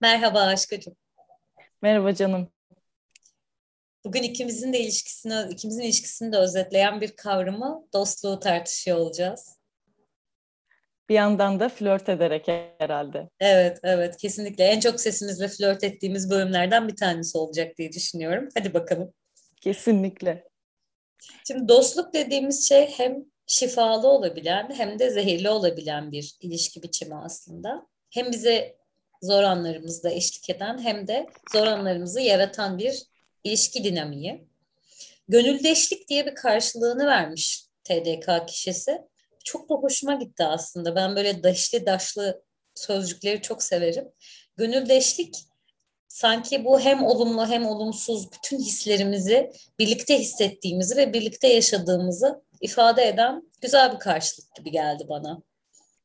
Merhaba aşkacığım. Merhaba canım. Bugün ikimizin de ilişkisini, ikimizin ilişkisini de özetleyen bir kavramı dostluğu tartışıyor olacağız. Bir yandan da flört ederek herhalde. Evet, evet kesinlikle. En çok sesimizle flört ettiğimiz bölümlerden bir tanesi olacak diye düşünüyorum. Hadi bakalım. Kesinlikle. Şimdi dostluk dediğimiz şey hem şifalı olabilen hem de zehirli olabilen bir ilişki biçimi aslında. Hem bize zor anlarımızda eşlik eden hem de zor anlarımızı yaratan bir ilişki dinamiği. Gönüldeşlik diye bir karşılığını vermiş TDK kişisi. Çok da hoşuma gitti aslında. Ben böyle daşlı daşlı sözcükleri çok severim. Gönüldeşlik sanki bu hem olumlu hem olumsuz bütün hislerimizi birlikte hissettiğimizi ve birlikte yaşadığımızı ifade eden güzel bir karşılık gibi geldi bana.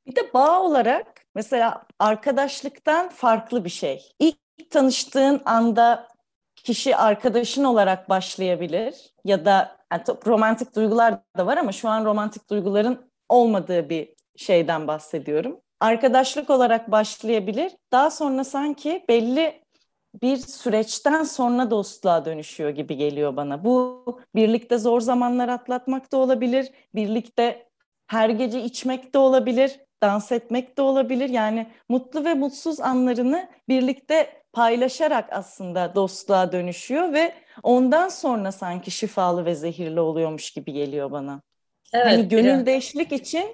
Bir de bağ olarak mesela arkadaşlıktan farklı bir şey. İlk tanıştığın anda kişi arkadaşın olarak başlayabilir ya da yani romantik duygular da var ama şu an romantik duyguların olmadığı bir şeyden bahsediyorum. Arkadaşlık olarak başlayabilir. Daha sonra sanki belli bir süreçten sonra dostluğa dönüşüyor gibi geliyor bana. Bu birlikte zor zamanlar atlatmak da olabilir. Birlikte her gece içmek de olabilir, dans etmek de olabilir. Yani mutlu ve mutsuz anlarını birlikte paylaşarak aslında dostluğa dönüşüyor ve ondan sonra sanki şifalı ve zehirli oluyormuş gibi geliyor bana. Evet, hani gönüldeşlik için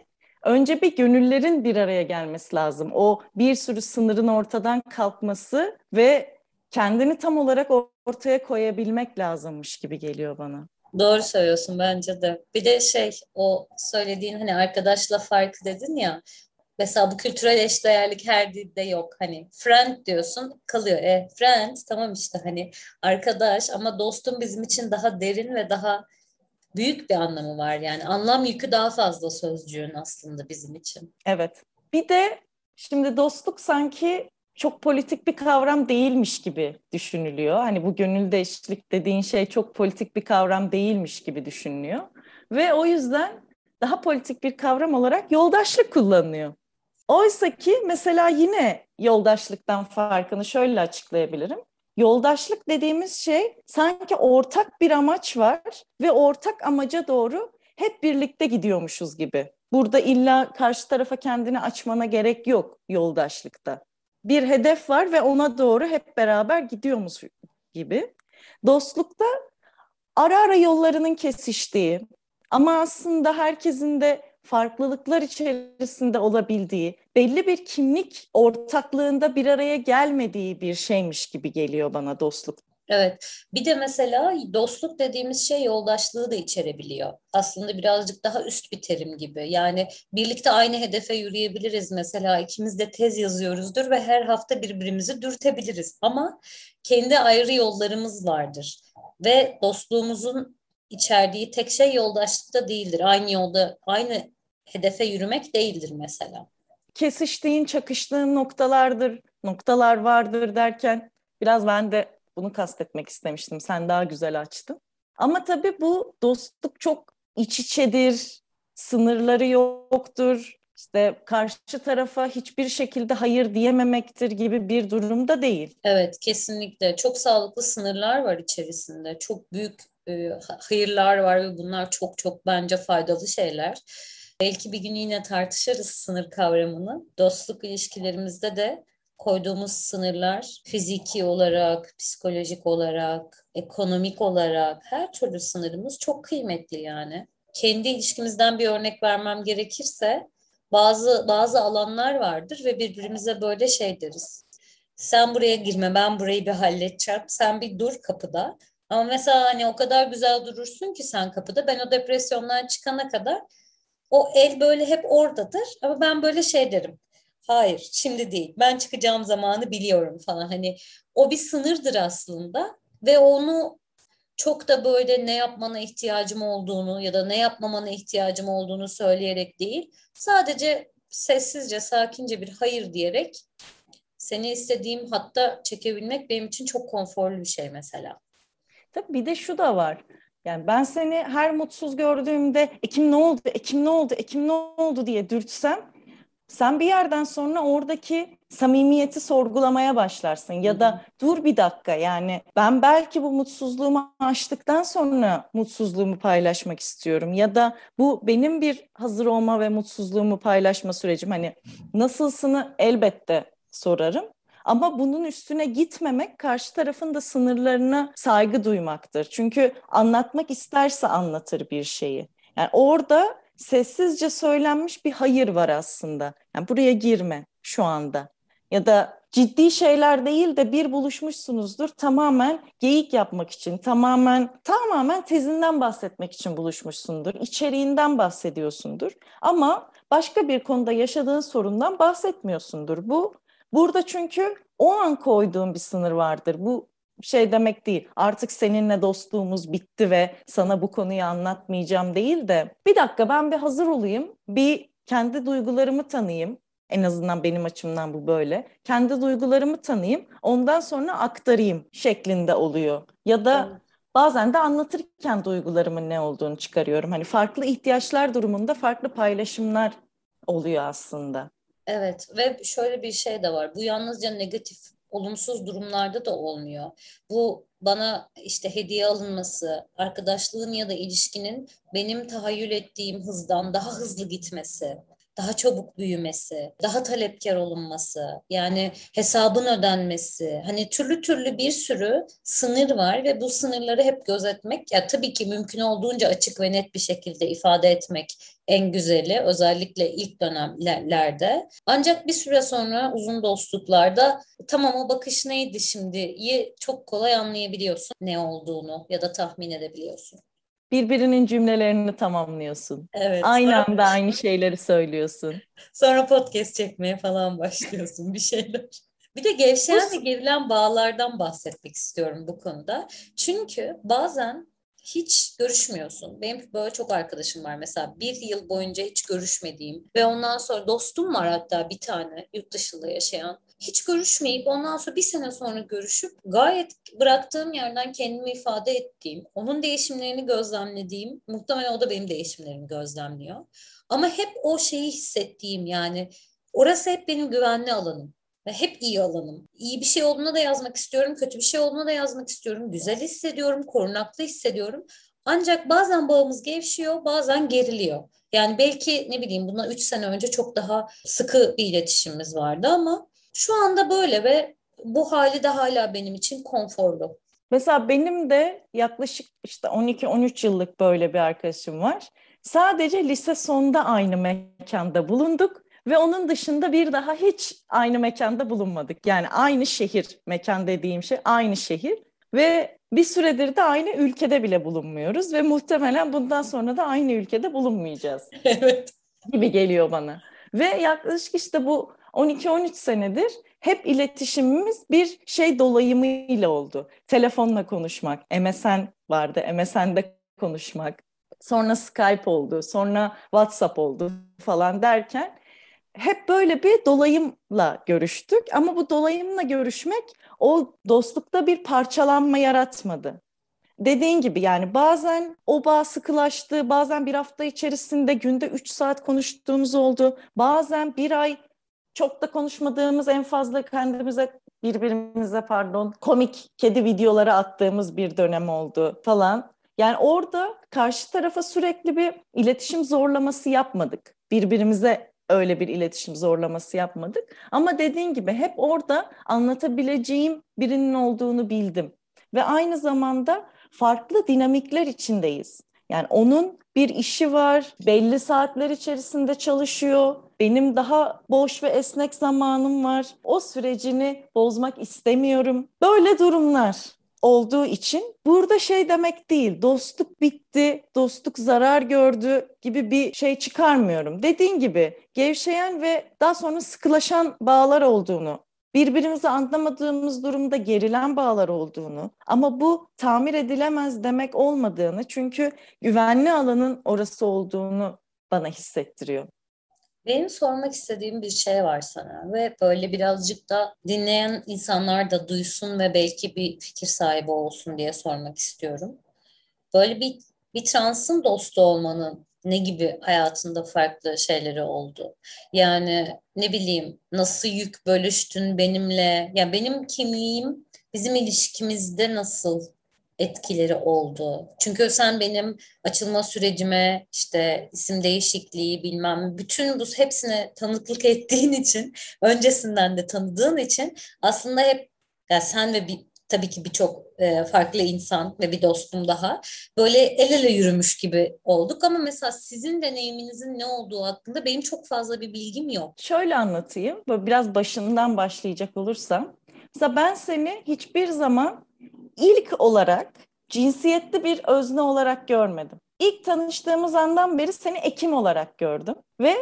önce bir gönüllerin bir araya gelmesi lazım. O bir sürü sınırın ortadan kalkması ve kendini tam olarak ortaya koyabilmek lazımmış gibi geliyor bana. Doğru söylüyorsun bence de. Bir de şey o söylediğin hani arkadaşla farkı dedin ya Mesela bu kültürel eşdeğerlik her dilde yok. Hani friend diyorsun kalıyor. E friend tamam işte hani arkadaş ama dostum bizim için daha derin ve daha büyük bir anlamı var. Yani anlam yükü daha fazla sözcüğün aslında bizim için. Evet. Bir de şimdi dostluk sanki çok politik bir kavram değilmiş gibi düşünülüyor. Hani bu gönülde eşlik dediğin şey çok politik bir kavram değilmiş gibi düşünülüyor. Ve o yüzden daha politik bir kavram olarak yoldaşlık kullanılıyor. Oysa ki mesela yine yoldaşlıktan farkını şöyle açıklayabilirim. Yoldaşlık dediğimiz şey sanki ortak bir amaç var ve ortak amaca doğru hep birlikte gidiyormuşuz gibi. Burada illa karşı tarafa kendini açmana gerek yok yoldaşlıkta. Bir hedef var ve ona doğru hep beraber gidiyormuş gibi. Dostlukta ara ara yollarının kesiştiği ama aslında herkesin de farklılıklar içerisinde olabildiği, belli bir kimlik ortaklığında bir araya gelmediği bir şeymiş gibi geliyor bana dostluk. Evet. Bir de mesela dostluk dediğimiz şey yoldaşlığı da içerebiliyor. Aslında birazcık daha üst bir terim gibi. Yani birlikte aynı hedefe yürüyebiliriz. Mesela ikimiz de tez yazıyoruzdur ve her hafta birbirimizi dürtebiliriz. Ama kendi ayrı yollarımız vardır. Ve dostluğumuzun içerdiği tek şey yoldaşlıkta değildir. Aynı yolda, aynı hedefe yürümek değildir mesela. Kesiştiğin, çakıştığın noktalardır, noktalar vardır derken biraz ben de bunu kastetmek istemiştim. Sen daha güzel açtın. Ama tabii bu dostluk çok iç içedir, sınırları yoktur. İşte karşı tarafa hiçbir şekilde hayır diyememektir gibi bir durumda değil. Evet, kesinlikle. Çok sağlıklı sınırlar var içerisinde. Çok büyük e, hayırlar var ve bunlar çok çok bence faydalı şeyler. Belki bir gün yine tartışırız sınır kavramını. Dostluk ilişkilerimizde de koyduğumuz sınırlar fiziki olarak, psikolojik olarak, ekonomik olarak her türlü sınırımız çok kıymetli yani. Kendi ilişkimizden bir örnek vermem gerekirse bazı bazı alanlar vardır ve birbirimize böyle şey deriz. Sen buraya girme, ben burayı bir halledeceğim. Sen bir dur kapıda. Ama mesela hani o kadar güzel durursun ki sen kapıda. Ben o depresyondan çıkana kadar o el böyle hep oradadır. Ama ben böyle şey derim. Hayır, şimdi değil. Ben çıkacağım zamanı biliyorum falan. Hani o bir sınırdır aslında ve onu çok da böyle ne yapmana ihtiyacım olduğunu ya da ne yapmamana ihtiyacım olduğunu söyleyerek değil. Sadece sessizce, sakince bir hayır diyerek seni istediğim hatta çekebilmek benim için çok konforlu bir şey mesela. Tabii bir de şu da var. Yani ben seni her mutsuz gördüğümde Ekim ne oldu, Ekim ne oldu, Ekim ne oldu diye dürtsem sen bir yerden sonra oradaki samimiyeti sorgulamaya başlarsın ya da dur bir dakika yani ben belki bu mutsuzluğumu aştıktan sonra mutsuzluğumu paylaşmak istiyorum ya da bu benim bir hazır olma ve mutsuzluğumu paylaşma sürecim hani nasılsını elbette sorarım ama bunun üstüne gitmemek karşı tarafın da sınırlarına saygı duymaktır. Çünkü anlatmak isterse anlatır bir şeyi. Yani orada sessizce söylenmiş bir hayır var aslında. Yani buraya girme şu anda. Ya da ciddi şeyler değil de bir buluşmuşsunuzdur tamamen geyik yapmak için, tamamen tamamen tezinden bahsetmek için buluşmuşsundur, içeriğinden bahsediyorsundur. Ama başka bir konuda yaşadığın sorundan bahsetmiyorsundur. Bu burada çünkü o an koyduğun bir sınır vardır. Bu şey demek değil. Artık seninle dostluğumuz bitti ve sana bu konuyu anlatmayacağım değil de bir dakika ben bir hazır olayım. Bir kendi duygularımı tanıyayım. En azından benim açımdan bu böyle. Kendi duygularımı tanıyayım, ondan sonra aktarayım şeklinde oluyor. Ya da evet. bazen de anlatırken duygularımın ne olduğunu çıkarıyorum. Hani farklı ihtiyaçlar durumunda farklı paylaşımlar oluyor aslında. Evet ve şöyle bir şey de var. Bu yalnızca negatif olumsuz durumlarda da olmuyor. Bu bana işte hediye alınması, arkadaşlığın ya da ilişkinin benim tahayyül ettiğim hızdan daha hızlı gitmesi, daha çabuk büyümesi, daha talepkar olunması, yani hesabın ödenmesi, hani türlü türlü bir sürü sınır var ve bu sınırları hep gözetmek, ya tabii ki mümkün olduğunca açık ve net bir şekilde ifade etmek en güzeli özellikle ilk dönemlerde. Ancak bir süre sonra uzun dostluklarda tamam o bakış neydi şimdiyi çok kolay anlayabiliyorsun ne olduğunu ya da tahmin edebiliyorsun birbirinin cümlelerini tamamlıyorsun. Evet. Aynı sonra... anda aynı şeyleri söylüyorsun. Sonra podcast çekmeye falan başlıyorsun bir şeyler. Bir de gevşeyen ve gerilen bağlardan bahsetmek istiyorum bu konuda. Çünkü bazen hiç görüşmüyorsun. Benim böyle çok arkadaşım var mesela bir yıl boyunca hiç görüşmediğim ve ondan sonra dostum var hatta bir tane yurt dışında yaşayan. Hiç görüşmeyip ondan sonra bir sene sonra görüşüp gayet bıraktığım yerden kendimi ifade ettiğim, onun değişimlerini gözlemlediğim, muhtemelen o da benim değişimlerimi gözlemliyor. Ama hep o şeyi hissettiğim yani orası hep benim güvenli alanım. Ve hep iyi alanım. İyi bir şey olduğuna da yazmak istiyorum, kötü bir şey olduğuna da yazmak istiyorum. Güzel hissediyorum, korunaklı hissediyorum. Ancak bazen bağımız gevşiyor, bazen geriliyor. Yani belki ne bileyim bundan 3 sene önce çok daha sıkı bir iletişimimiz vardı ama şu anda böyle ve bu hali de hala benim için konforlu. Mesela benim de yaklaşık işte 12-13 yıllık böyle bir arkadaşım var. Sadece lise sonunda aynı mekanda bulunduk ve onun dışında bir daha hiç aynı mekanda bulunmadık. Yani aynı şehir, mekan dediğim şey aynı şehir ve bir süredir de aynı ülkede bile bulunmuyoruz ve muhtemelen bundan sonra da aynı ülkede bulunmayacağız. evet. Gibi geliyor bana. Ve yaklaşık işte bu 12-13 senedir hep iletişimimiz bir şey dolayımıyla oldu. Telefonla konuşmak, MSN vardı, MSN'de konuşmak. Sonra Skype oldu, sonra WhatsApp oldu falan derken hep böyle bir dolayımla görüştük ama bu dolayımla görüşmek o dostlukta bir parçalanma yaratmadı. Dediğin gibi yani bazen o bağ sıkılaştı, bazen bir hafta içerisinde günde 3 saat konuştuğumuz oldu. Bazen bir ay çok da konuşmadığımız en fazla kendimize birbirimize pardon komik kedi videoları attığımız bir dönem oldu falan. Yani orada karşı tarafa sürekli bir iletişim zorlaması yapmadık. Birbirimize öyle bir iletişim zorlaması yapmadık. Ama dediğin gibi hep orada anlatabileceğim birinin olduğunu bildim. Ve aynı zamanda farklı dinamikler içindeyiz. Yani onun bir işi var, belli saatler içerisinde çalışıyor. Benim daha boş ve esnek zamanım var. O sürecini bozmak istemiyorum. Böyle durumlar olduğu için burada şey demek değil dostluk bitti, dostluk zarar gördü gibi bir şey çıkarmıyorum. Dediğin gibi gevşeyen ve daha sonra sıkılaşan bağlar olduğunu birbirimizi anlamadığımız durumda gerilen bağlar olduğunu ama bu tamir edilemez demek olmadığını çünkü güvenli alanın orası olduğunu bana hissettiriyor. Benim sormak istediğim bir şey var sana ve böyle birazcık da dinleyen insanlar da duysun ve belki bir fikir sahibi olsun diye sormak istiyorum. Böyle bir bir transın dostu olmanın ne gibi hayatında farklı şeyleri oldu? Yani ne bileyim nasıl yük bölüştün benimle? Ya benim kimliğim bizim ilişkimizde nasıl etkileri oldu? Çünkü sen benim açılma sürecime işte isim değişikliği bilmem bütün bu hepsine tanıklık ettiğin için öncesinden de tanıdığın için aslında hep ya sen ve bir tabii ki birçok e, farklı insan ve bir dostum daha böyle el ele yürümüş gibi olduk ama mesela sizin deneyiminizin ne olduğu hakkında benim çok fazla bir bilgim yok. Şöyle anlatayım, biraz başından başlayacak olursam. Mesela ben seni hiçbir zaman ilk olarak cinsiyetli bir özne olarak görmedim. İlk tanıştığımız andan beri seni Ekim olarak gördüm ve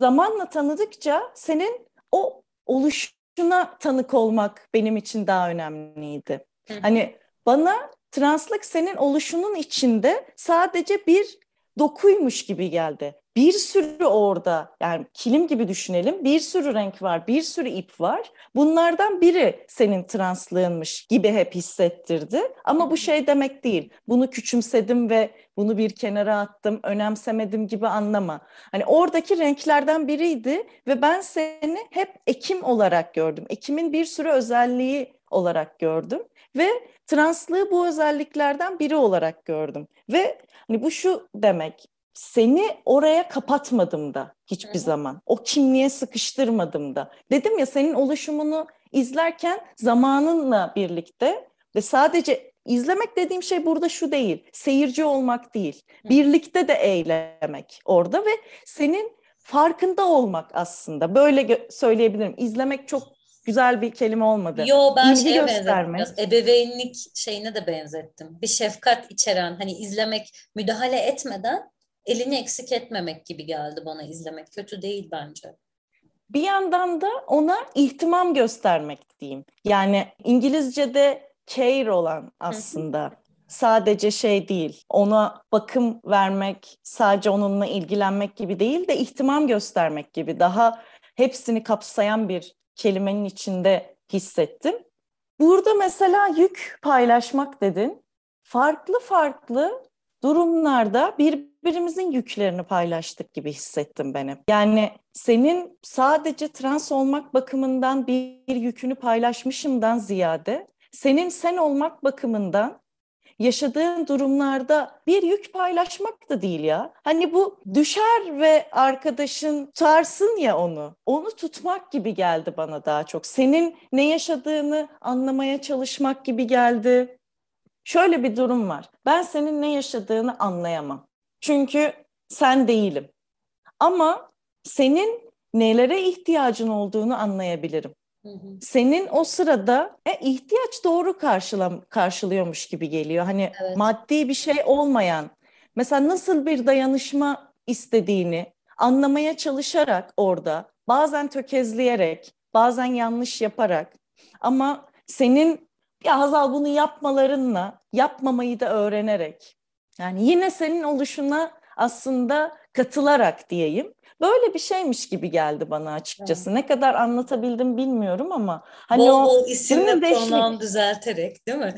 zamanla tanıdıkça senin o oluşuna tanık olmak benim için daha önemliydi. Hı. Hani bana translık senin oluşunun içinde sadece bir dokuymuş gibi geldi. Bir sürü orada yani kilim gibi düşünelim bir sürü renk var bir sürü ip var. Bunlardan biri senin translığınmış gibi hep hissettirdi. Ama bu şey demek değil. Bunu küçümsedim ve bunu bir kenara attım, önemsemedim gibi anlama. Hani oradaki renklerden biriydi ve ben seni hep Ekim olarak gördüm. Ekim'in bir sürü özelliği olarak gördüm ve translığı bu özelliklerden biri olarak gördüm. Ve hani bu şu demek seni oraya kapatmadım da hiçbir Hı-hı. zaman. O kimliğe sıkıştırmadım da. Dedim ya senin oluşumunu izlerken zamanınla birlikte ve sadece izlemek dediğim şey burada şu değil. Seyirci olmak değil. Birlikte de eylemek orada ve senin farkında olmak aslında. Böyle söyleyebilirim. İzlemek çok güzel bir kelime olmadı. Yo ben İlgi şeye benzettim. Ebeveynlik şeyine de benzettim. Bir şefkat içeren hani izlemek müdahale etmeden elini eksik etmemek gibi geldi bana izlemek. Kötü değil bence. Bir yandan da ona ihtimam göstermek diyeyim. Yani İngilizce'de care olan aslında. sadece şey değil, ona bakım vermek, sadece onunla ilgilenmek gibi değil de ihtimam göstermek gibi daha hepsini kapsayan bir kelimenin içinde hissettim. Burada mesela yük paylaşmak dedin. Farklı farklı durumlarda birbirimizin yüklerini paylaştık gibi hissettim ben. Yani senin sadece trans olmak bakımından bir yükünü paylaşmışımdan ziyade senin sen olmak bakımından yaşadığın durumlarda bir yük paylaşmak da değil ya. Hani bu düşer ve arkadaşın tutarsın ya onu. Onu tutmak gibi geldi bana daha çok. Senin ne yaşadığını anlamaya çalışmak gibi geldi. Şöyle bir durum var. Ben senin ne yaşadığını anlayamam. Çünkü sen değilim. Ama senin nelere ihtiyacın olduğunu anlayabilirim. Senin o sırada e, ihtiyaç doğru karşılam karşılıyormuş gibi geliyor. Hani evet. maddi bir şey olmayan, mesela nasıl bir dayanışma istediğini anlamaya çalışarak orada, bazen tökezleyerek, bazen yanlış yaparak ama senin ya Hazal bunu yapmalarınla yapmamayı da öğrenerek yani yine senin oluşuna aslında katılarak diyeyim. Böyle bir şeymiş gibi geldi bana açıkçası. Evet. Ne kadar anlatabildim bilmiyorum ama hani bol bol o isim ve pronoun düzelterek değil mi?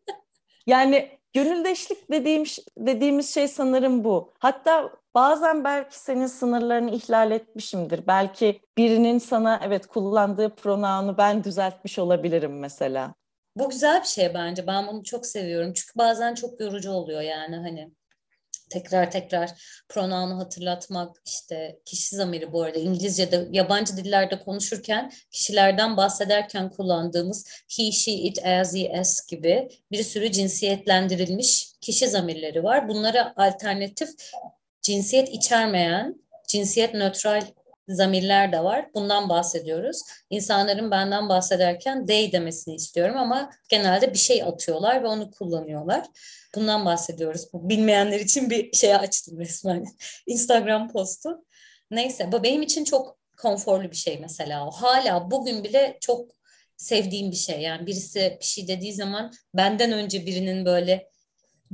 yani gönüldeşlik dediğim dediğimiz şey sanırım bu. Hatta bazen belki senin sınırlarını ihlal etmişimdir. Belki birinin sana evet kullandığı pronounu ben düzeltmiş olabilirim mesela. Bu güzel bir şey bence. Ben bunu çok seviyorum. Çünkü bazen çok yorucu oluyor yani hani tekrar tekrar pronounu hatırlatmak işte kişi zamiri bu arada İngilizce'de yabancı dillerde konuşurken kişilerden bahsederken kullandığımız he, she, it, as, he, as gibi bir sürü cinsiyetlendirilmiş kişi zamirleri var. Bunlara alternatif cinsiyet içermeyen cinsiyet nötral zamirler de var. Bundan bahsediyoruz. İnsanların benden bahsederken they demesini istiyorum ama genelde bir şey atıyorlar ve onu kullanıyorlar. Bundan bahsediyoruz. Bilmeyenler için bir şey açtım resmen. Instagram postu. Neyse bu benim için çok konforlu bir şey mesela. Hala bugün bile çok sevdiğim bir şey. Yani birisi bir şey dediği zaman benden önce birinin böyle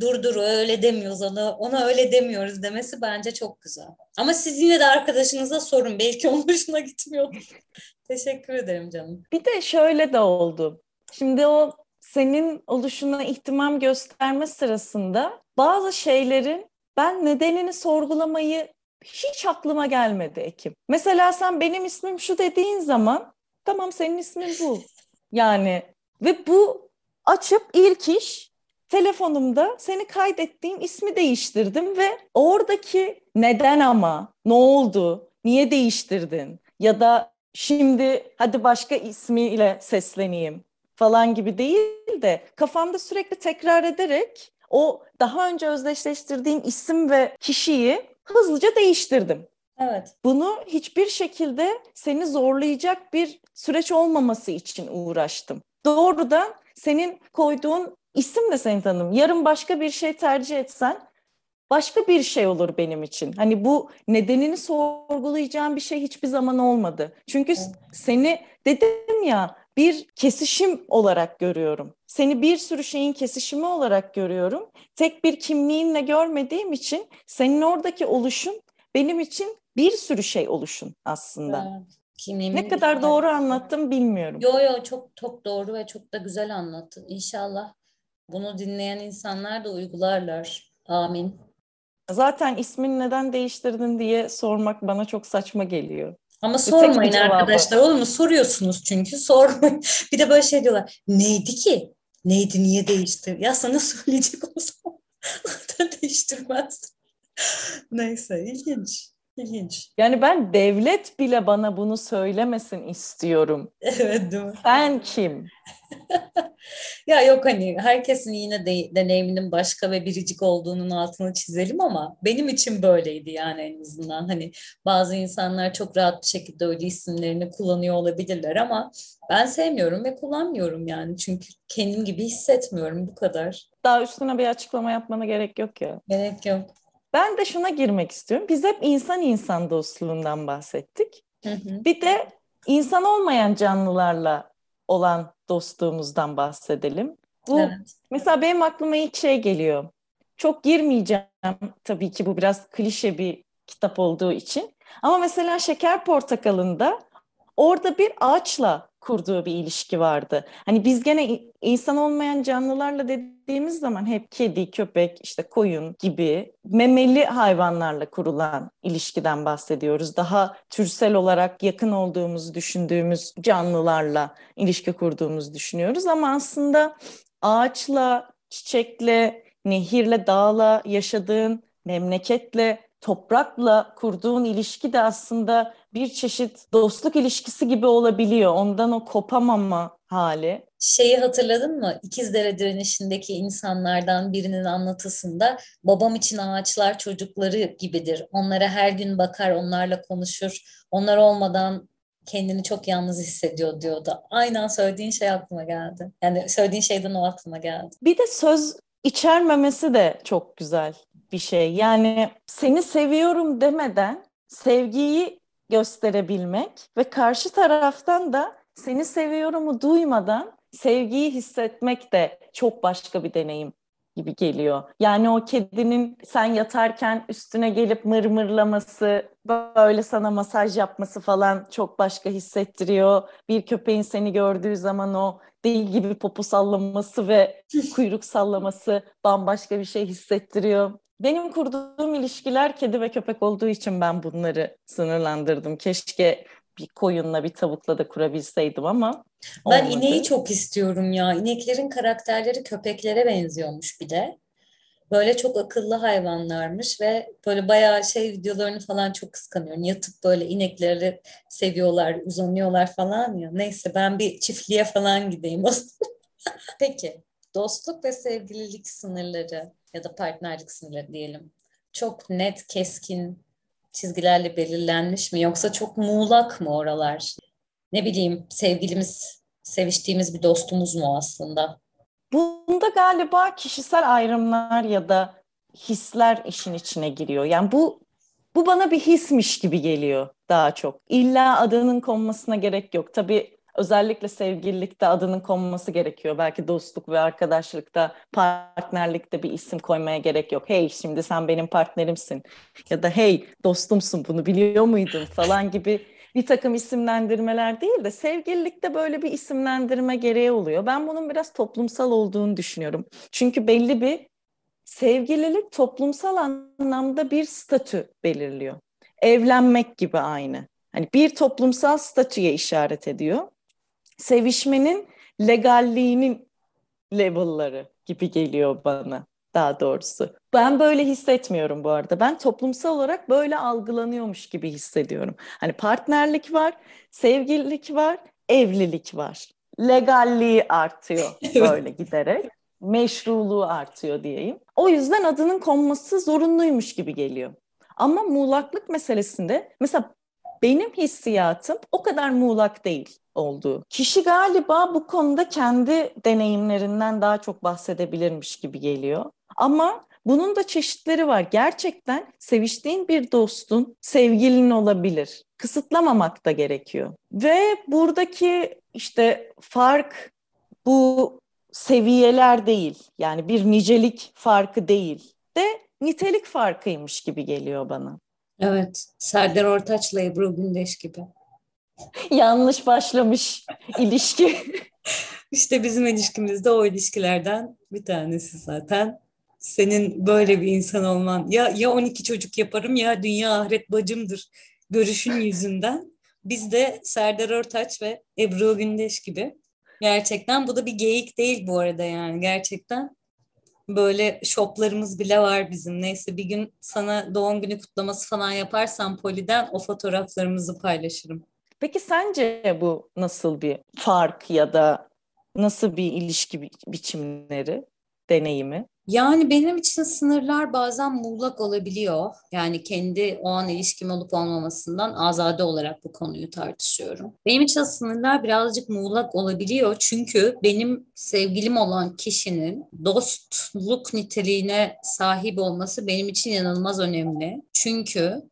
dur dur öyle demiyoruz ona, ona öyle demiyoruz demesi bence çok güzel. Ama siz yine de arkadaşınıza sorun. Belki onun hoşuna gitmiyordur. Teşekkür ederim canım. Bir de şöyle de oldu. Şimdi o senin oluşuna ihtimam gösterme sırasında bazı şeylerin ben nedenini sorgulamayı hiç aklıma gelmedi Ekim. Mesela sen benim ismim şu dediğin zaman tamam senin ismin bu. Yani ve bu açıp ilk iş telefonumda seni kaydettiğim ismi değiştirdim ve oradaki neden ama, ne oldu, niye değiştirdin ya da şimdi hadi başka ismiyle sesleneyim falan gibi değil de kafamda sürekli tekrar ederek o daha önce özdeşleştirdiğim isim ve kişiyi hızlıca değiştirdim. Evet. Bunu hiçbir şekilde seni zorlayacak bir süreç olmaması için uğraştım. Doğrudan senin koyduğun isim de seni tanım. Yarın başka bir şey tercih etsen başka bir şey olur benim için. Hani bu nedenini sorgulayacağım bir şey hiçbir zaman olmadı. Çünkü seni dedim ya bir kesişim olarak görüyorum. Seni bir sürü şeyin kesişimi olarak görüyorum. Tek bir kimliğinle görmediğim için senin oradaki oluşun benim için bir sürü şey oluşun aslında. Evet. Kimliğimin Ne kadar doğru anlattım bilmiyorum. Yo yo çok çok doğru ve çok da güzel anlattın. İnşallah bunu dinleyen insanlar da uygularlar. Amin. Zaten ismini neden değiştirdin diye sormak bana çok saçma geliyor. Ama bir sormayın arkadaşlar olur mu? Soruyorsunuz çünkü sormayın. Bir de böyle şey diyorlar. Neydi ki? Neydi niye değişti? Ya sana söyleyecek olsam zaten değiştirmez. Neyse ilginç. İlginç. Yani ben devlet bile bana bunu söylemesin istiyorum. Evet değil mi? Sen kim? Ya yok hani herkesin yine de, deneyiminin başka ve biricik olduğunun altını çizelim ama benim için böyleydi yani en azından. Hani bazı insanlar çok rahat bir şekilde öyle isimlerini kullanıyor olabilirler ama ben sevmiyorum ve kullanmıyorum yani. Çünkü kendim gibi hissetmiyorum bu kadar. Daha üstüne bir açıklama yapmana gerek yok ya. Gerek yok. Ben de şuna girmek istiyorum. Biz hep insan insan dostluğundan bahsettik. Hı hı. Bir de insan olmayan canlılarla olan dostluğumuzdan bahsedelim. Bu Evet. mesela benim aklıma ilk şey geliyor. Çok girmeyeceğim tabii ki bu biraz klişe bir kitap olduğu için. Ama mesela Şeker Portakalı'nda orada bir ağaçla kurduğu bir ilişki vardı. Hani biz gene insan olmayan canlılarla dediğimiz zaman hep kedi, köpek, işte koyun gibi memeli hayvanlarla kurulan ilişkiden bahsediyoruz. Daha türsel olarak yakın olduğumuzu düşündüğümüz canlılarla ilişki kurduğumuzu düşünüyoruz ama aslında ağaçla, çiçekle, nehirle, dağla yaşadığın memleketle, toprakla kurduğun ilişki de aslında bir çeşit dostluk ilişkisi gibi olabiliyor. Ondan o kopamama hali. Şeyi hatırladın mı? İkizdere direnişindeki insanlardan birinin anlatısında babam için ağaçlar çocukları gibidir. Onlara her gün bakar, onlarla konuşur. Onlar olmadan kendini çok yalnız hissediyor diyordu. Aynen söylediğin şey aklıma geldi. Yani söylediğin şeyden o aklıma geldi. Bir de söz içermemesi de çok güzel bir şey. Yani seni seviyorum demeden sevgiyi gösterebilmek ve karşı taraftan da seni seviyorumu duymadan sevgiyi hissetmek de çok başka bir deneyim gibi geliyor. Yani o kedinin sen yatarken üstüne gelip mırmırlaması, böyle sana masaj yapması falan çok başka hissettiriyor. Bir köpeğin seni gördüğü zaman o deli gibi popu sallaması ve kuyruk sallaması bambaşka bir şey hissettiriyor. Benim kurduğum ilişkiler kedi ve köpek olduğu için ben bunları sınırlandırdım. Keşke bir koyunla bir tavukla da kurabilseydim ama Ben olmadı. ineği çok istiyorum ya. İneklerin karakterleri köpeklere benziyormuş bir de. Böyle çok akıllı hayvanlarmış ve böyle bayağı şey videolarını falan çok kıskanıyorum. Yatıp böyle inekleri seviyorlar, uzanıyorlar falan ya. Neyse ben bir çiftliğe falan gideyim o. Peki, dostluk ve sevgililik sınırları ya da partnerlik sınırları diyelim. Çok net, keskin çizgilerle belirlenmiş mi yoksa çok muğlak mı oralar? Ne bileyim, sevgilimiz, seviştiğimiz bir dostumuz mu aslında? Bunda galiba kişisel ayrımlar ya da hisler işin içine giriyor. Yani bu bu bana bir hismiş gibi geliyor. daha çok. İlla adının konmasına gerek yok. Tabii özellikle sevgililikte adının konması gerekiyor. Belki dostluk ve arkadaşlıkta, partnerlikte bir isim koymaya gerek yok. Hey şimdi sen benim partnerimsin ya da hey dostumsun bunu biliyor muydun falan gibi bir takım isimlendirmeler değil de sevgililikte böyle bir isimlendirme gereği oluyor. Ben bunun biraz toplumsal olduğunu düşünüyorum. Çünkü belli bir sevgililik toplumsal anlamda bir statü belirliyor. Evlenmek gibi aynı. Hani bir toplumsal statüye işaret ediyor. Sevişmenin legalliğinin level'ları gibi geliyor bana daha doğrusu. Ben böyle hissetmiyorum bu arada. Ben toplumsal olarak böyle algılanıyormuş gibi hissediyorum. Hani partnerlik var, sevgililik var, evlilik var. Legalliği artıyor böyle giderek. Meşruluğu artıyor diyeyim. O yüzden adının konması zorunluymuş gibi geliyor. Ama muğlaklık meselesinde mesela benim hissiyatım o kadar muğlak değil olduğu. Kişi galiba bu konuda kendi deneyimlerinden daha çok bahsedebilirmiş gibi geliyor. Ama bunun da çeşitleri var. Gerçekten seviştiğin bir dostun sevgilin olabilir. Kısıtlamamak da gerekiyor. Ve buradaki işte fark bu seviyeler değil. Yani bir nicelik farkı değil de nitelik farkıymış gibi geliyor bana. Evet. Serdar Ortaç'la Ebru Gündeş gibi. Yanlış başlamış ilişki. İşte bizim ilişkimizde o ilişkilerden bir tanesi zaten. Senin böyle bir insan olman ya ya 12 çocuk yaparım ya dünya ahiret bacımdır görüşün yüzünden. Biz de Serdar Ortaç ve Ebru Gündeş gibi. Gerçekten bu da bir geyik değil bu arada yani gerçekten. Böyle şoplarımız bile var bizim. Neyse bir gün sana doğum günü kutlaması falan yaparsam Poli'den o fotoğraflarımızı paylaşırım. Peki sence bu nasıl bir fark ya da nasıl bir ilişki bi- biçimleri, deneyimi? Yani benim için sınırlar bazen muğlak olabiliyor. Yani kendi o an ilişkim olup olmamasından azade olarak bu konuyu tartışıyorum. Benim için sınırlar birazcık muğlak olabiliyor. Çünkü benim sevgilim olan kişinin dostluk niteliğine sahip olması benim için inanılmaz önemli. Çünkü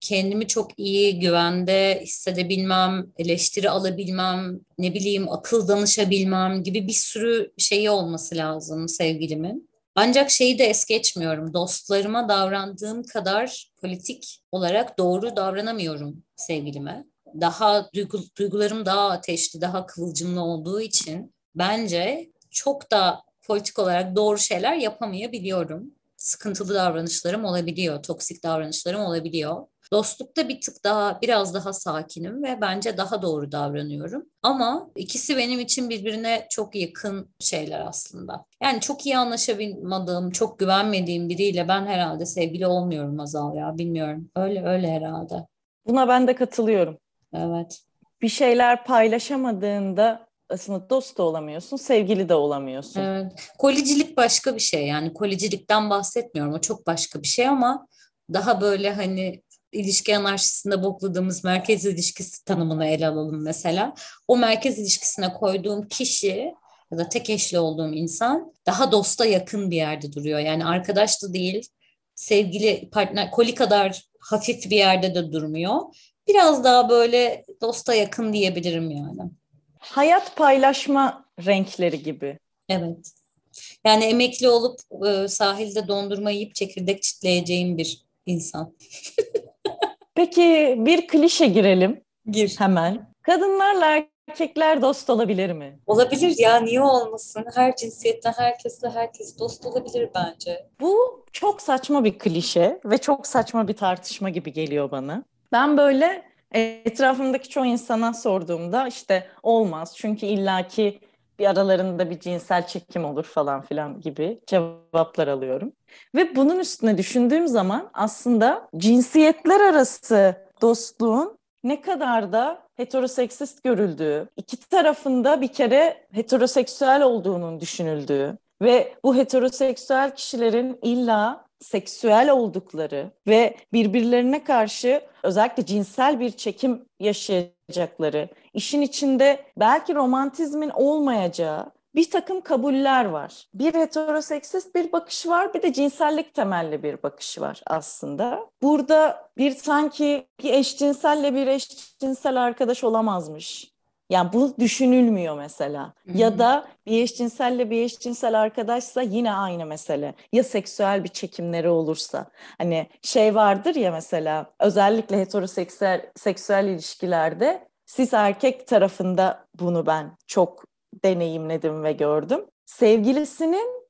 kendimi çok iyi güvende hissedebilmem, eleştiri alabilmem, ne bileyim akıl danışabilmem gibi bir sürü şeyi olması lazım sevgilimin. Ancak şeyi de es geçmiyorum. Dostlarıma davrandığım kadar politik olarak doğru davranamıyorum sevgilime. Daha duygu, duygularım daha ateşli, daha kıvılcımlı olduğu için bence çok da politik olarak doğru şeyler yapamayabiliyorum. Sıkıntılı davranışlarım olabiliyor, toksik davranışlarım olabiliyor. Dostlukta bir tık daha biraz daha sakinim ve bence daha doğru davranıyorum. Ama ikisi benim için birbirine çok yakın şeyler aslında. Yani çok iyi anlaşabilmadığım, çok güvenmediğim biriyle ben herhalde sevgili olmuyorum Azal ya bilmiyorum. Öyle öyle herhalde. Buna ben de katılıyorum. Evet. Bir şeyler paylaşamadığında aslında dost da olamıyorsun, sevgili de olamıyorsun. Evet. Kolicilik başka bir şey yani kolicilikten bahsetmiyorum o çok başka bir şey ama daha böyle hani ilişki anarşisinde bokladığımız merkez ilişkisi tanımını ele alalım mesela. O merkez ilişkisine koyduğum kişi ya da tek eşli olduğum insan daha dosta yakın bir yerde duruyor. Yani arkadaş da değil, sevgili partner, koli kadar hafif bir yerde de durmuyor. Biraz daha böyle dosta yakın diyebilirim yani. Hayat paylaşma renkleri gibi. Evet. Yani emekli olup e, sahilde dondurma yiyip çekirdek çitleyeceğim bir insan. Peki bir klişe girelim Gir. hemen. Kadınlarla erkekler dost olabilir mi? Olabilir ya niye olmasın? Her cinsiyetten herkesle herkes dost olabilir bence. Bu çok saçma bir klişe ve çok saçma bir tartışma gibi geliyor bana. Ben böyle etrafımdaki çoğu insana sorduğumda işte olmaz çünkü illaki bir aralarında bir cinsel çekim olur falan filan gibi cevaplar alıyorum. Ve bunun üstüne düşündüğüm zaman aslında cinsiyetler arası dostluğun ne kadar da heteroseksist görüldüğü, iki tarafında bir kere heteroseksüel olduğunun düşünüldüğü ve bu heteroseksüel kişilerin illa seksüel oldukları ve birbirlerine karşı özellikle cinsel bir çekim yaşayacakları, işin içinde belki romantizmin olmayacağı bir takım kabuller var. Bir heteroseksist bir bakış var, bir de cinsellik temelli bir bakış var aslında. Burada bir sanki bir eşcinselle bir eşcinsel arkadaş olamazmış. Yani bu düşünülmüyor mesela. Hı-hı. Ya da bir eşcinselle bir eşcinsel arkadaşsa yine aynı mesele. Ya seksüel bir çekimleri olursa. Hani şey vardır ya mesela özellikle heteroseksüel seksüel ilişkilerde siz erkek tarafında bunu ben çok deneyimledim ve gördüm. Sevgilisinin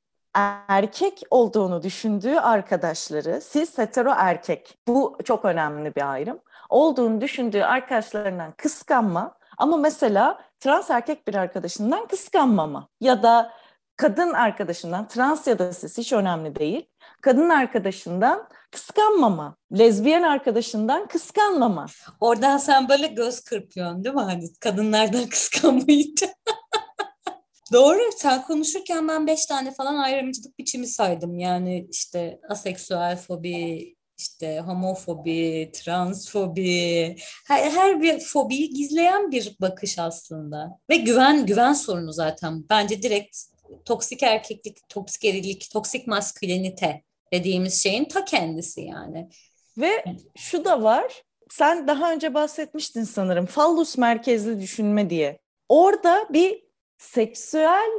erkek olduğunu düşündüğü arkadaşları, siz hetero erkek, bu çok önemli bir ayrım, olduğunu düşündüğü arkadaşlarından kıskanma ama mesela trans erkek bir arkadaşından kıskanmama ya da kadın arkadaşından, trans ya da siz hiç önemli değil, kadın arkadaşından kıskanmama, lezbiyen arkadaşından kıskanmama. Oradan sen böyle göz kırpıyorsun değil mi? Hani kadınlardan kıskanmayınca. Doğru. Sen konuşurken ben beş tane falan ayrımcılık biçimi saydım. Yani işte aseksüel fobi, işte homofobi, transfobi, her, her bir fobiyi gizleyen bir bakış aslında. Ve güven güven sorunu zaten. Bence direkt toksik erkeklik, toksik erilik, toksik maskülenite dediğimiz şeyin ta kendisi yani. Ve şu da var. Sen daha önce bahsetmiştin sanırım. Fallus merkezli düşünme diye. Orada bir seksüel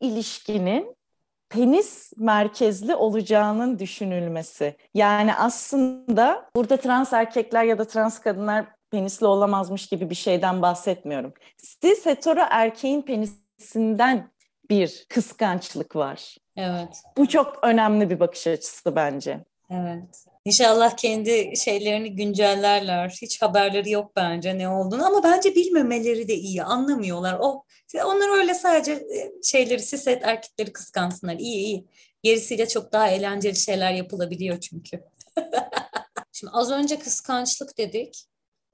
ilişkinin penis merkezli olacağının düşünülmesi. Yani aslında burada trans erkekler ya da trans kadınlar penisli olamazmış gibi bir şeyden bahsetmiyorum. Siz hetero erkeğin penisinden bir kıskançlık var. Evet. Bu çok önemli bir bakış açısı bence. Evet. İnşallah kendi şeylerini güncellerler. Hiç haberleri yok bence ne olduğunu ama bence bilmemeleri de iyi. Anlamıyorlar. O onlar öyle sadece e, şeyleri siset erkekleri kıskansınlar. İyi iyi. Gerisiyle çok daha eğlenceli şeyler yapılabiliyor çünkü. Şimdi az önce kıskançlık dedik.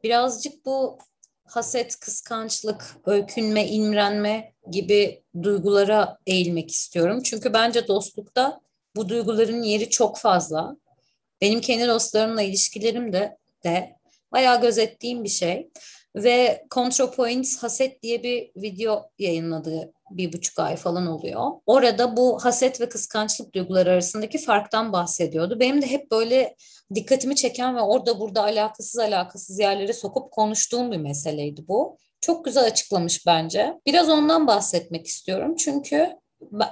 Birazcık bu haset, kıskançlık, öykünme, imrenme gibi duygulara eğilmek istiyorum. Çünkü bence dostlukta bu duyguların yeri çok fazla. Benim kendi dostlarımla ilişkilerim de, de bayağı gözettiğim bir şey. Ve ContraPoints Haset diye bir video yayınladığı bir buçuk ay falan oluyor. Orada bu haset ve kıskançlık duyguları arasındaki farktan bahsediyordu. Benim de hep böyle dikkatimi çeken ve orada burada alakasız alakasız yerlere sokup konuştuğum bir meseleydi bu. Çok güzel açıklamış bence. Biraz ondan bahsetmek istiyorum. Çünkü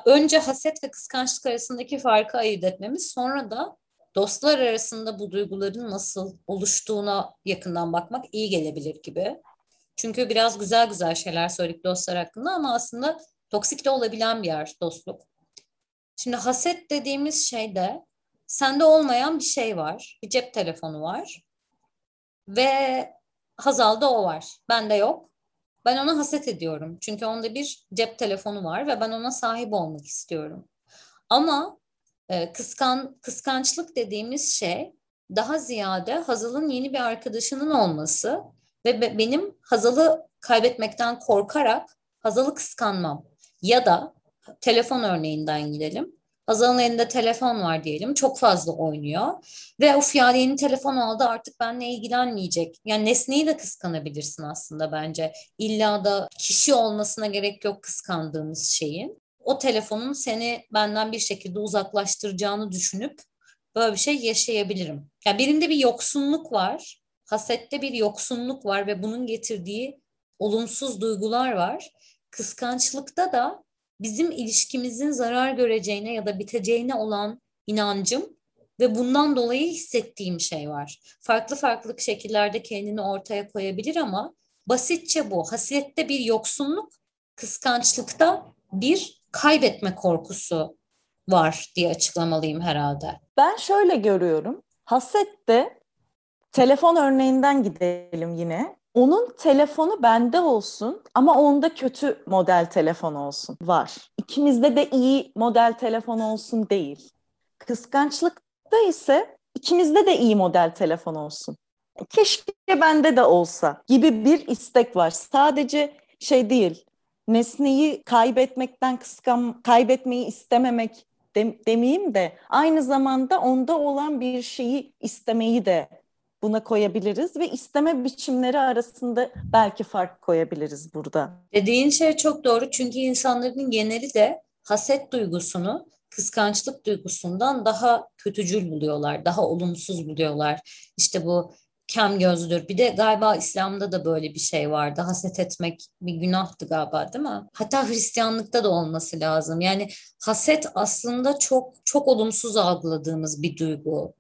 önce haset ve kıskançlık arasındaki farkı ayırt etmemiz sonra da dostlar arasında bu duyguların nasıl oluştuğuna yakından bakmak iyi gelebilir gibi. Çünkü biraz güzel güzel şeyler söyledik dostlar hakkında ama aslında toksik de olabilen bir yer dostluk. Şimdi haset dediğimiz şeyde sende olmayan bir şey var. Bir cep telefonu var. Ve Hazal'da o var. Bende yok. Ben ona haset ediyorum. Çünkü onda bir cep telefonu var ve ben ona sahip olmak istiyorum. Ama e, kıskan kıskançlık dediğimiz şey daha ziyade Hazal'ın yeni bir arkadaşının olması ve be, benim Hazal'ı kaybetmekten korkarak Hazal'ı kıskanmam. Ya da telefon örneğinden gidelim. Hazal'ın elinde telefon var diyelim. Çok fazla oynuyor. Ve of ya yeni telefon aldı artık benimle ilgilenmeyecek. Yani nesneyi de kıskanabilirsin aslında bence. İlla da kişi olmasına gerek yok kıskandığımız şeyin o telefonun seni benden bir şekilde uzaklaştıracağını düşünüp böyle bir şey yaşayabilirim. Yani birinde bir yoksunluk var, hasette bir yoksunluk var ve bunun getirdiği olumsuz duygular var. Kıskançlıkta da bizim ilişkimizin zarar göreceğine ya da biteceğine olan inancım ve bundan dolayı hissettiğim şey var. Farklı farklı şekillerde kendini ortaya koyabilir ama basitçe bu. Hasiyette bir yoksunluk, kıskançlıkta bir kaybetme korkusu var diye açıklamalıyım herhalde. Ben şöyle görüyorum. Hasette telefon örneğinden gidelim yine. Onun telefonu bende olsun ama onda kötü model telefon olsun var. İkimizde de iyi model telefon olsun değil. Kıskançlıkta ise ikimizde de iyi model telefon olsun. Keşke bende de olsa gibi bir istek var. Sadece şey değil, nesneyi kaybetmekten kıskan, kaybetmeyi istememek de, demeyeyim de aynı zamanda onda olan bir şeyi istemeyi de buna koyabiliriz ve isteme biçimleri arasında belki fark koyabiliriz burada. Dediğin şey çok doğru çünkü insanların geneli de haset duygusunu kıskançlık duygusundan daha kötücül buluyorlar, daha olumsuz buluyorlar. İşte bu kem gözdür. Bir de galiba İslam'da da böyle bir şey vardı. Haset etmek bir günahtı galiba değil mi? Hatta Hristiyanlıkta da olması lazım. Yani haset aslında çok çok olumsuz algıladığımız bir duygu.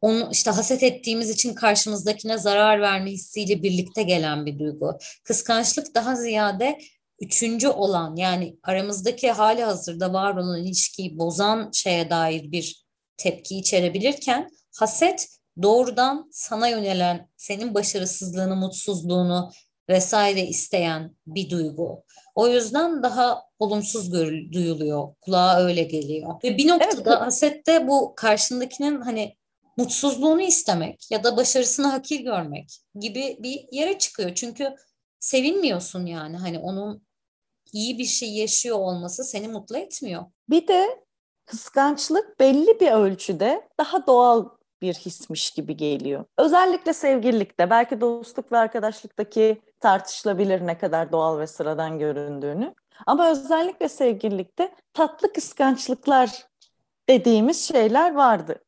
Onu işte haset ettiğimiz için karşımızdakine zarar verme hissiyle birlikte gelen bir duygu. Kıskançlık daha ziyade üçüncü olan yani aramızdaki hali hazırda var olan ilişkiyi bozan şeye dair bir tepki içerebilirken haset doğrudan sana yönelen, senin başarısızlığını, mutsuzluğunu vesaire isteyen bir duygu. O yüzden daha olumsuz görül, duyuluyor. Kulağa öyle geliyor. Ve bir noktada evet. hasette bu karşındakinin hani mutsuzluğunu istemek ya da başarısını hakir görmek gibi bir yere çıkıyor. Çünkü sevinmiyorsun yani hani onun iyi bir şey yaşıyor olması seni mutlu etmiyor. Bir de kıskançlık belli bir ölçüde daha doğal bir hismiş gibi geliyor. Özellikle sevgililikte, belki dostluk ve arkadaşlıktaki tartışılabilir ne kadar doğal ve sıradan göründüğünü. Ama özellikle sevgililikte tatlı kıskançlıklar dediğimiz şeyler vardı.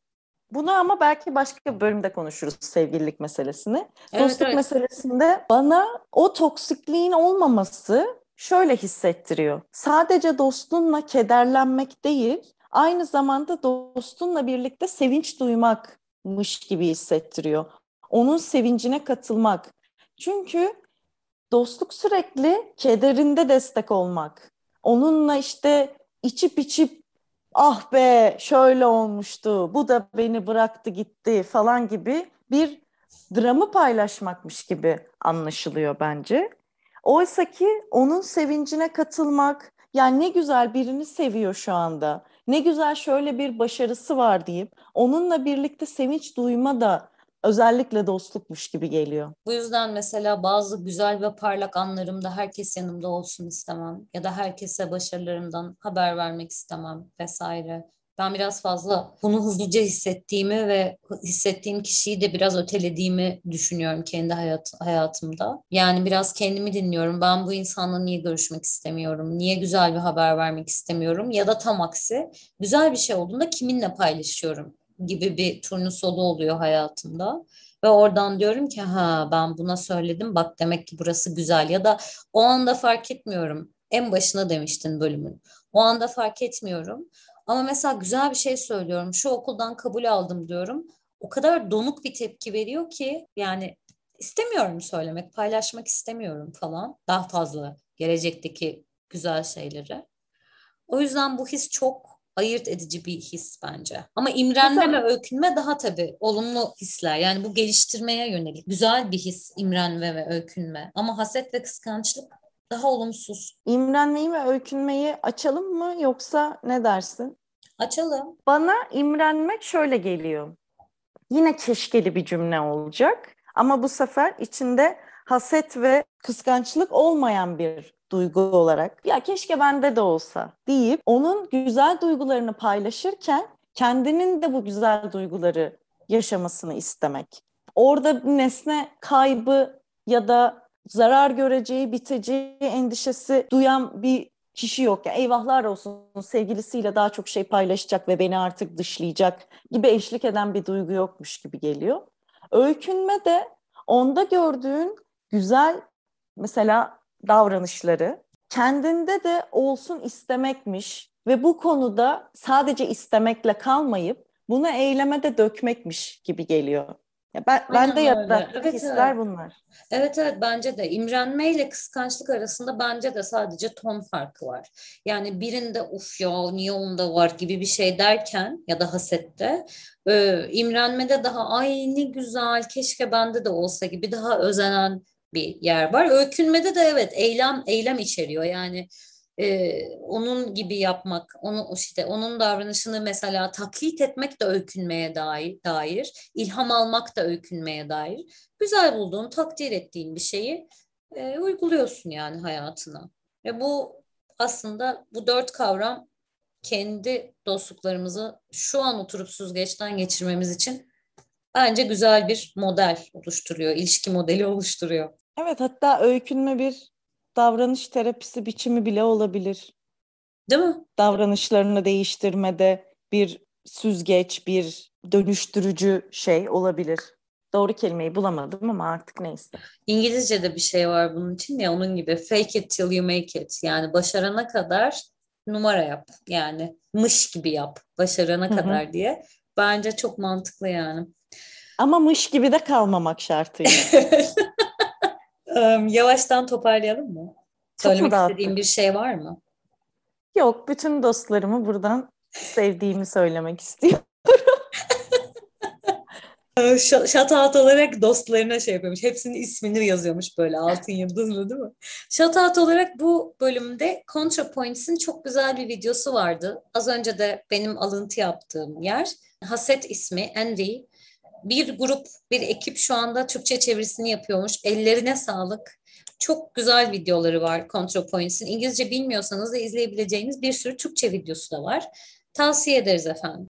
Bunu ama belki başka bir bölümde konuşuruz sevgililik meselesini. Evet, Dostluk evet. meselesinde bana o toksikliğin olmaması şöyle hissettiriyor. Sadece dostunla kederlenmek değil, aynı zamanda dostunla birlikte sevinç duymakmış gibi hissettiriyor. Onun sevincine katılmak. Çünkü dostluk sürekli kederinde destek olmak. Onunla işte içip içip ah be şöyle olmuştu, bu da beni bıraktı gitti falan gibi bir dramı paylaşmakmış gibi anlaşılıyor bence. Oysa ki onun sevincine katılmak, yani ne güzel birini seviyor şu anda, ne güzel şöyle bir başarısı var deyip onunla birlikte sevinç duyma da özellikle dostlukmuş gibi geliyor. Bu yüzden mesela bazı güzel ve parlak anlarımda herkes yanımda olsun istemem ya da herkese başarılarımdan haber vermek istemem vesaire. Ben biraz fazla bunu hızlıca hissettiğimi ve hissettiğim kişiyi de biraz ötelediğimi düşünüyorum kendi hayat, hayatımda. Yani biraz kendimi dinliyorum. Ben bu insanla niye görüşmek istemiyorum? Niye güzel bir haber vermek istemiyorum? Ya da tam aksi güzel bir şey olduğunda kiminle paylaşıyorum gibi bir turnusolu oluyor hayatımda. Ve oradan diyorum ki ha ben buna söyledim bak demek ki burası güzel ya da o anda fark etmiyorum. En başına demiştin bölümün. O anda fark etmiyorum. Ama mesela güzel bir şey söylüyorum. Şu okuldan kabul aldım diyorum. O kadar donuk bir tepki veriyor ki yani istemiyorum söylemek, paylaşmak istemiyorum falan. Daha fazla gelecekteki güzel şeyleri. O yüzden bu his çok ayırt edici bir his bence. Ama imrenme Mesela... ve öykünme daha tabii olumlu hisler. Yani bu geliştirmeye yönelik güzel bir his imrenme ve öykünme. Ama haset ve kıskançlık daha olumsuz. İmrenmeyi ve öykünmeyi açalım mı yoksa ne dersin? Açalım. Bana imrenmek şöyle geliyor. Yine keşkeli bir cümle olacak ama bu sefer içinde haset ve kıskançlık olmayan bir duygu olarak ya keşke bende de olsa deyip onun güzel duygularını paylaşırken kendinin de bu güzel duyguları yaşamasını istemek. Orada nesne kaybı ya da zarar göreceği, biteceği endişesi duyan bir kişi yok. Yani eyvahlar olsun sevgilisiyle daha çok şey paylaşacak ve beni artık dışlayacak gibi eşlik eden bir duygu yokmuş gibi geliyor. Öykünme de onda gördüğün güzel mesela davranışları kendinde de olsun istemekmiş ve bu konuda sadece istemekle kalmayıp bunu eyleme de dökmekmiş gibi geliyor. Ya ben, ben de yarattığı evet, hisler evet. bunlar. Evet evet bence de imrenme ile kıskançlık arasında bence de sadece ton farkı var. Yani birinde uf ya niye onda var gibi bir şey derken ya da hasette e, imrenmede daha ay ne güzel keşke bende de olsa gibi daha özenen bir yer var. Öykünmede de evet eylem eylem içeriyor. Yani e, onun gibi yapmak, onu işte onun davranışını mesela taklit etmek de öykünmeye dair, dair ilham almak da öykünmeye dair. Güzel bulduğun, takdir ettiğin bir şeyi e, uyguluyorsun yani hayatına. Ve bu aslında bu dört kavram kendi dostluklarımızı şu an oturup süzgeçten geçirmemiz için bence güzel bir model oluşturuyor, ilişki modeli oluşturuyor. Evet hatta öykünme bir davranış terapisi biçimi bile olabilir. Değil mi? Davranışlarını değiştirmede bir süzgeç, bir dönüştürücü şey olabilir. Doğru kelimeyi bulamadım ama artık neyse. İngilizce'de bir şey var bunun için ya onun gibi fake it till you make it. Yani başarana kadar numara yap. Yani mış gibi yap başarana Hı hı. kadar diye. Bence çok mantıklı yani. Ama mış gibi de kalmamak şartıyla. Yavaştan toparlayalım mı? Çok Söylemek istediğin bir şey var mı? Yok, bütün dostlarımı buradan sevdiğimi söylemek istiyorum. Ş- Shoutout olarak dostlarına şey yapıyormuş. Hepsinin ismini yazıyormuş böyle altın yıldızlı değil mi? Shoutout olarak bu bölümde ContraPoints'in çok güzel bir videosu vardı. Az önce de benim alıntı yaptığım yer. Haset ismi, Envy. Bir grup, bir ekip şu anda Türkçe çevirisini yapıyormuş. Ellerine sağlık. Çok güzel videoları var ContraPoints'in. İngilizce bilmiyorsanız da izleyebileceğiniz bir sürü Türkçe videosu da var. Tavsiye ederiz efendim.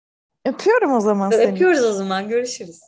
Öpüyorum o zaman seni. Öpüyoruz o zaman. Görüşürüz.